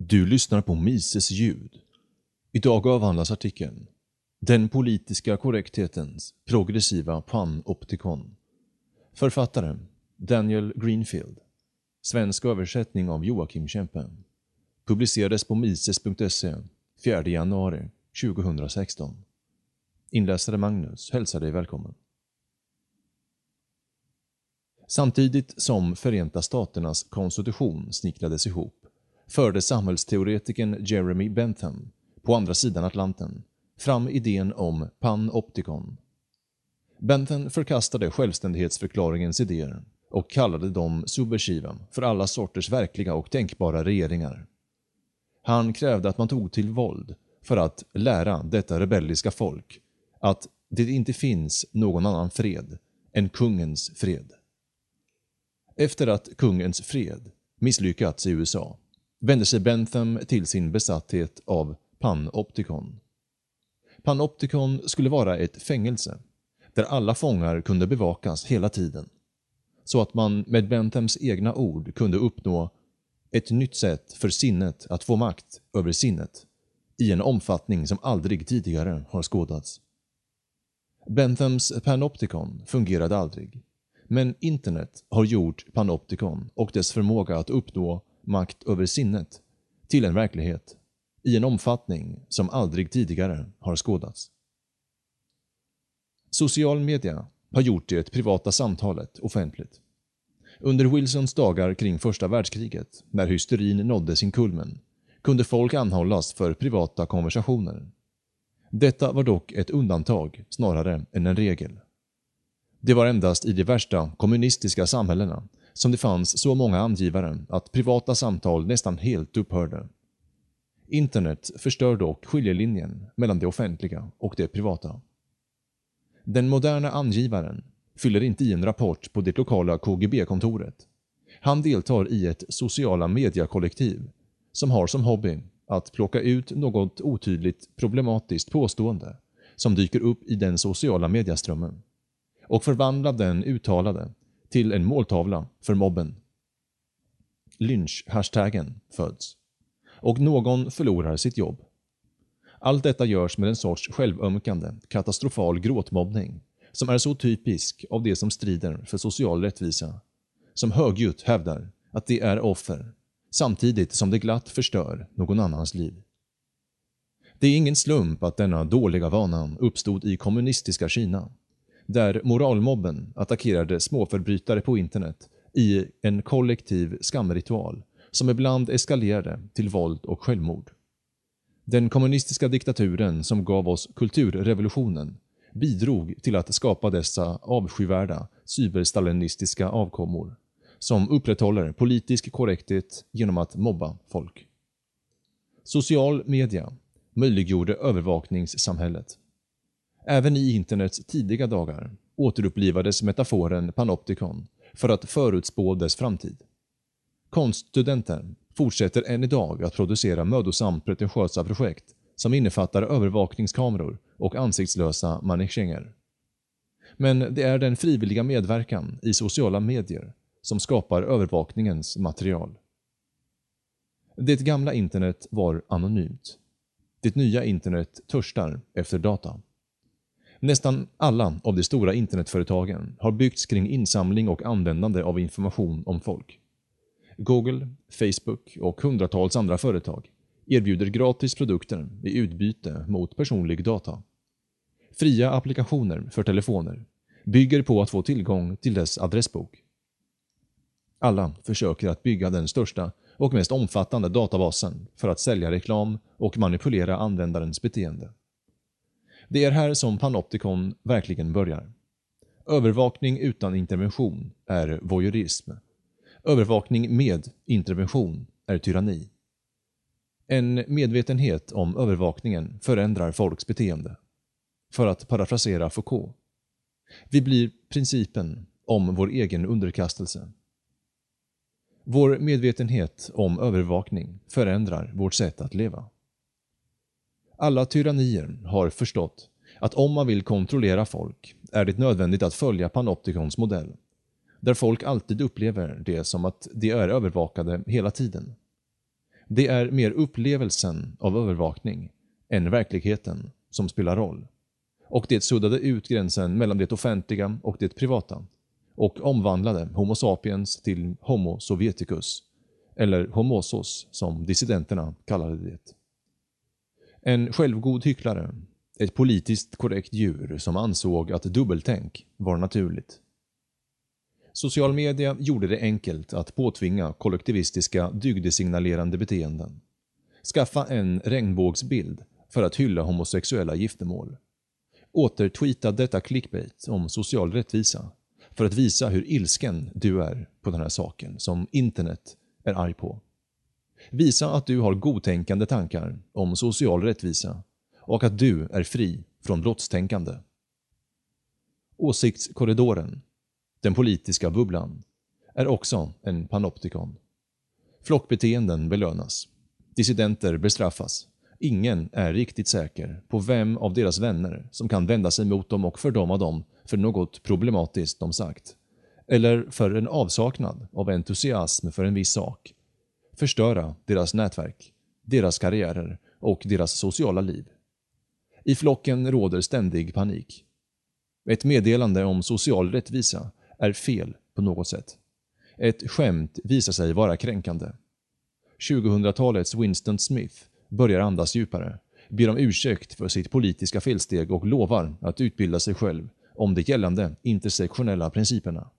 Du lyssnar på Mises ljud. Idag avhandlas artikeln “Den politiska korrekthetens progressiva panoptikon”. Författare Daniel Greenfield. Svensk översättning av Joakim Kempe. Publicerades på mises.se 4 januari 2016. Inläsare Magnus hälsar dig välkommen. Samtidigt som Förenta Staternas konstitution snickrades ihop förde samhällsteoretikern Jeremy Bentham på andra sidan Atlanten fram idén om panoptikon. Bentham förkastade självständighetsförklaringens idéer och kallade dem subversiva för alla sorters verkliga och tänkbara regeringar. Han krävde att man tog till våld för att lära detta rebelliska folk att det inte finns någon annan fred än kungens fred. Efter att kungens fred misslyckats i USA vänder sig Bentham till sin besatthet av Panopticon. Panopticon skulle vara ett fängelse där alla fångar kunde bevakas hela tiden. Så att man med Benthams egna ord kunde uppnå ett nytt sätt för sinnet att få makt över sinnet i en omfattning som aldrig tidigare har skådats. Benthams Panopticon fungerade aldrig, men internet har gjort Panopticon och dess förmåga att uppnå makt över sinnet till en verklighet i en omfattning som aldrig tidigare har skådats. Social media har gjort det privata samtalet offentligt. Under Wilsons dagar kring första världskriget, när hysterin nådde sin kulmen, kunde folk anhållas för privata konversationer. Detta var dock ett undantag snarare än en regel. Det var endast i de värsta kommunistiska samhällena som det fanns så många angivare att privata samtal nästan helt upphörde. Internet förstör dock skiljelinjen mellan det offentliga och det privata. Den moderna angivaren fyller inte i en rapport på det lokala KGB-kontoret. Han deltar i ett sociala mediekollektiv som har som hobby att plocka ut något otydligt problematiskt påstående som dyker upp i den sociala medieströmmen och förvandla den uttalade till en måltavla för mobben. Lynch-hashtaggen föds. Och någon förlorar sitt jobb. Allt detta görs med en sorts självömkande, katastrofal gråtmobbning som är så typisk av det som strider för social rättvisa, som högljutt hävdar att det är offer, samtidigt som det glatt förstör någon annans liv. Det är ingen slump att denna dåliga vana uppstod i kommunistiska Kina där moralmobben attackerade småförbrytare på internet i en kollektiv skamritual som ibland eskalerade till våld och självmord. Den kommunistiska diktaturen som gav oss kulturrevolutionen bidrog till att skapa dessa avskyvärda cyberstalinistiska avkommor som upprätthåller politisk korrekthet genom att mobba folk. Social media möjliggjorde övervakningssamhället Även i internets tidiga dagar återupplivades metaforen panoptikon för att förutspå dess framtid. Konststudenter fortsätter än idag att producera mödosamt pretentiösa projekt som innefattar övervakningskameror och ansiktslösa mannekänger. Men det är den frivilliga medverkan i sociala medier som skapar övervakningens material. Det gamla internet var anonymt. Det nya internet törstar efter data. Nästan alla av de stora internetföretagen har byggts kring insamling och användande av information om folk. Google, Facebook och hundratals andra företag erbjuder gratis produkter i utbyte mot personlig data. Fria applikationer för telefoner bygger på att få tillgång till dess adressbok. Alla försöker att bygga den största och mest omfattande databasen för att sälja reklam och manipulera användarens beteende. Det är här som Panopticon verkligen börjar. Övervakning utan intervention är voyeurism. Övervakning med intervention är tyranni. En medvetenhet om övervakningen förändrar folks beteende. För att parafrasera Foucault. Vi blir principen om vår egen underkastelse. Vår medvetenhet om övervakning förändrar vårt sätt att leva. Alla tyrannier har förstått att om man vill kontrollera folk är det nödvändigt att följa Panoptikons modell, där folk alltid upplever det som att de är övervakade hela tiden. Det är mer upplevelsen av övervakning än verkligheten som spelar roll. Och det suddade ut gränsen mellan det offentliga och det privata och omvandlade Homo sapiens till Homo sovieticus, eller homosos som dissidenterna kallade det. En självgod hycklare, ett politiskt korrekt djur som ansåg att dubbeltänk var naturligt. Social media gjorde det enkelt att påtvinga kollektivistiska dygdesignalerande beteenden. Skaffa en regnbågsbild för att hylla homosexuella giftermål. Återtweeta detta clickbait om social rättvisa för att visa hur ilsken du är på den här saken som internet är arg på. Visa att du har godtänkande tankar om social rättvisa och att du är fri från brottstänkande. Åsiktskorridoren, den politiska bubblan, är också en panoptikon. Flockbeteenden belönas. Dissidenter bestraffas. Ingen är riktigt säker på vem av deras vänner som kan vända sig mot dem och fördöma dem för något problematiskt de sagt. Eller för en avsaknad av entusiasm för en viss sak. Förstöra deras nätverk, deras karriärer och deras sociala liv. I flocken råder ständig panik. Ett meddelande om social rättvisa är fel på något sätt. Ett skämt visar sig vara kränkande. 2000-talets Winston Smith börjar andas djupare, ber om ursäkt för sitt politiska felsteg och lovar att utbilda sig själv om de gällande intersektionella principerna.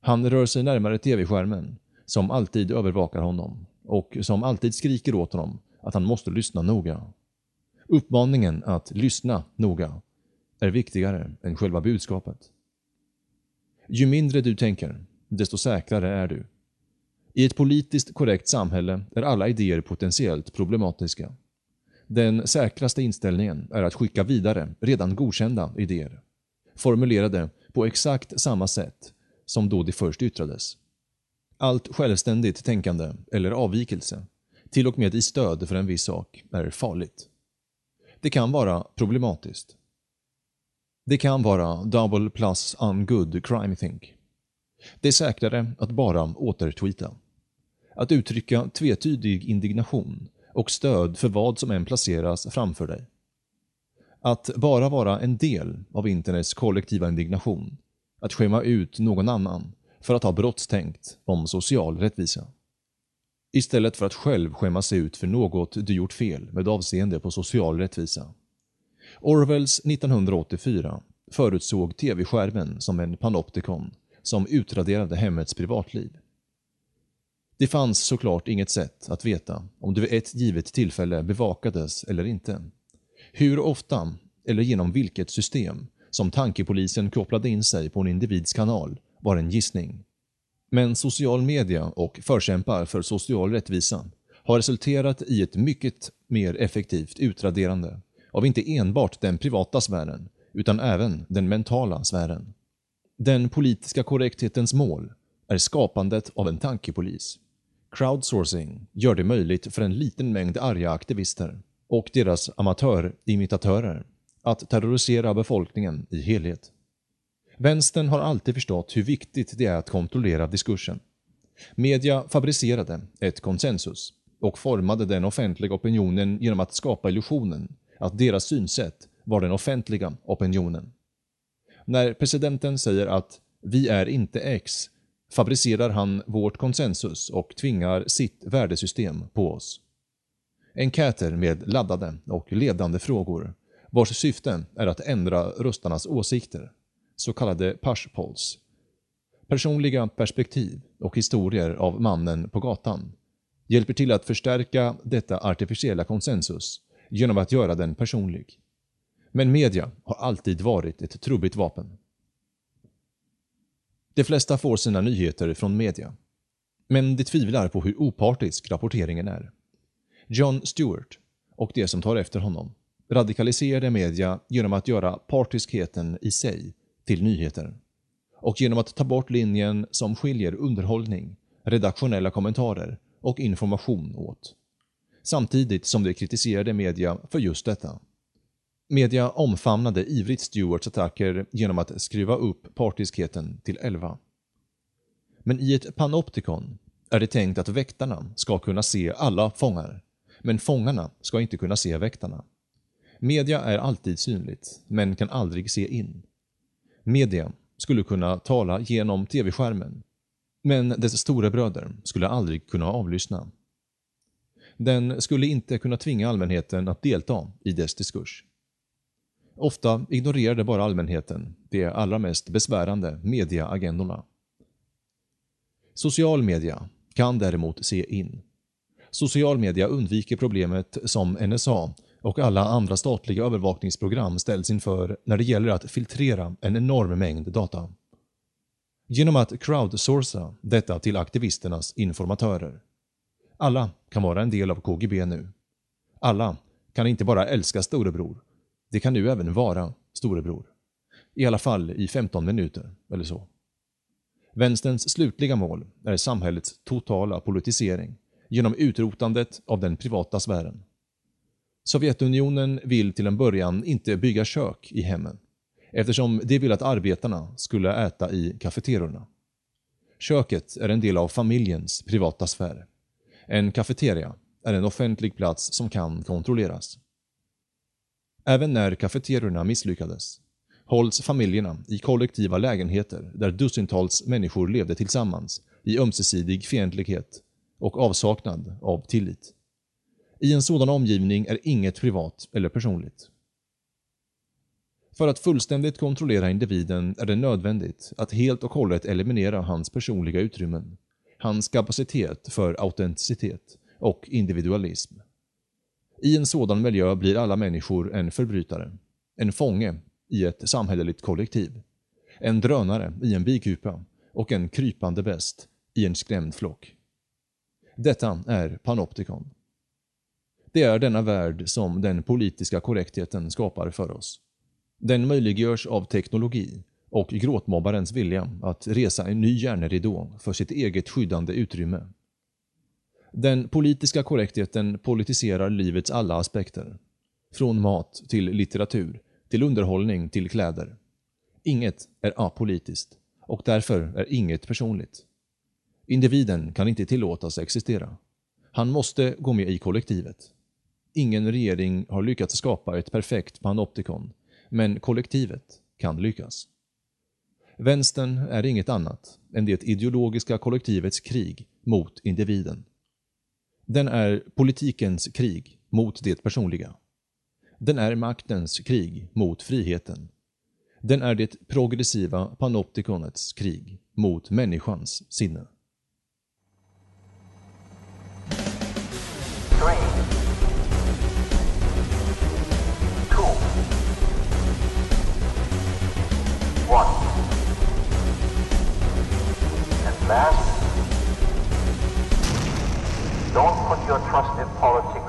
Han rör sig närmare tv-skärmen, som alltid övervakar honom och som alltid skriker åt honom att han måste lyssna noga. Uppmaningen att lyssna noga är viktigare än själva budskapet. Ju mindre du tänker, desto säkrare är du. I ett politiskt korrekt samhälle är alla idéer potentiellt problematiska. Den säkraste inställningen är att skicka vidare redan godkända idéer, formulerade på exakt samma sätt som då de först yttrades. Allt självständigt tänkande eller avvikelse, till och med i stöd för en viss sak, är farligt. Det kan vara problematiskt. Det kan vara double plus ungood crime think. Det är säkrare att bara återtweeta. Att uttrycka tvetydig indignation och stöd för vad som än placeras framför dig. Att bara vara en del av internets kollektiva indignation. Att skämma ut någon annan för att ha brottstänkt om social rättvisa. Istället för att själv skämma sig ut för något du gjort fel med avseende på social rättvisa. Orwells 1984 förutsåg tv-skärmen som en panoptikon som utraderade hemmets privatliv. Det fanns såklart inget sätt att veta om du vid ett givet tillfälle bevakades eller inte. Hur ofta, eller genom vilket system, som tankepolisen kopplade in sig på en individs kanal var en gissning. Men social media och förkämpar för social rättvisa har resulterat i ett mycket mer effektivt utraderande av inte enbart den privata sfären, utan även den mentala sfären. Den politiska korrekthetens mål är skapandet av en tankepolis. Crowdsourcing gör det möjligt för en liten mängd arga aktivister och deras amatörimitatörer att terrorisera befolkningen i helhet. Vänstern har alltid förstått hur viktigt det är att kontrollera diskursen. Media fabricerade ett konsensus och formade den offentliga opinionen genom att skapa illusionen att deras synsätt var den offentliga opinionen. När presidenten säger att “vi är inte X” fabricerar han vårt konsensus och tvingar sitt värdesystem på oss. Enkäter med laddade och ledande frågor vars syfte är att ändra röstarnas åsikter, så kallade push polls. Personliga perspektiv och historier av mannen på gatan hjälper till att förstärka detta artificiella konsensus genom att göra den personlig. Men media har alltid varit ett trubbigt vapen. De flesta får sina nyheter från media. Men de tvivlar på hur opartisk rapporteringen är. John Stewart och de som tar efter honom radikaliserade media genom att göra partiskheten i sig till nyheter och genom att ta bort linjen som skiljer underhållning, redaktionella kommentarer och information åt. Samtidigt som de kritiserade media för just detta. Media omfamnade ivrigt Stewarts attacker genom att skruva upp partiskheten till 11. Men i ett panoptikon är det tänkt att väktarna ska kunna se alla fångar, men fångarna ska inte kunna se väktarna. Media är alltid synligt, men kan aldrig se in. Media skulle kunna tala genom tv-skärmen, men dess storebröder skulle aldrig kunna avlyssna. Den skulle inte kunna tvinga allmänheten att delta i dess diskurs. Ofta ignorerade bara allmänheten de allra mest besvärande mediaagendorna. Social media kan däremot se in. Social media undviker problemet som NSA och alla andra statliga övervakningsprogram ställs inför när det gäller att filtrera en enorm mängd data. Genom att crowdsourca detta till aktivisternas informatörer. Alla kan vara en del av KGB nu. Alla kan inte bara älska storebror, det kan nu även vara storebror. I alla fall i 15 minuter eller så. Vänsterns slutliga mål är samhällets totala politisering genom utrotandet av den privata sfären. Sovjetunionen vill till en början inte bygga kök i hemmen eftersom de vill att arbetarna skulle äta i kafeterorna. Köket är en del av familjens privata sfär. En kafeteria är en offentlig plats som kan kontrolleras. Även när kafeterorna misslyckades hålls familjerna i kollektiva lägenheter där dussintals människor levde tillsammans i ömsesidig fientlighet och avsaknad av tillit. I en sådan omgivning är inget privat eller personligt. För att fullständigt kontrollera individen är det nödvändigt att helt och hållet eliminera hans personliga utrymmen, hans kapacitet för autenticitet och individualism. I en sådan miljö blir alla människor en förbrytare, en fånge i ett samhälleligt kollektiv, en drönare i en bikupa och en krypande bäst i en skrämd flock. Detta är Panopticon. Det är denna värld som den politiska korrektheten skapar för oss. Den möjliggörs av teknologi och gråtmobbarens vilja att resa en ny järnridå för sitt eget skyddande utrymme. Den politiska korrektheten politiserar livets alla aspekter. Från mat till litteratur, till underhållning till kläder. Inget är apolitiskt och därför är inget personligt. Individen kan inte tillåtas existera. Han måste gå med i kollektivet. Ingen regering har lyckats skapa ett perfekt panoptikon, men kollektivet kan lyckas. Vänstern är inget annat än det ideologiska kollektivets krig mot individen. Den är politikens krig mot det personliga. Den är maktens krig mot friheten. Den är det progressiva panoptikonets krig mot människans sinne. Don't put your trust in politics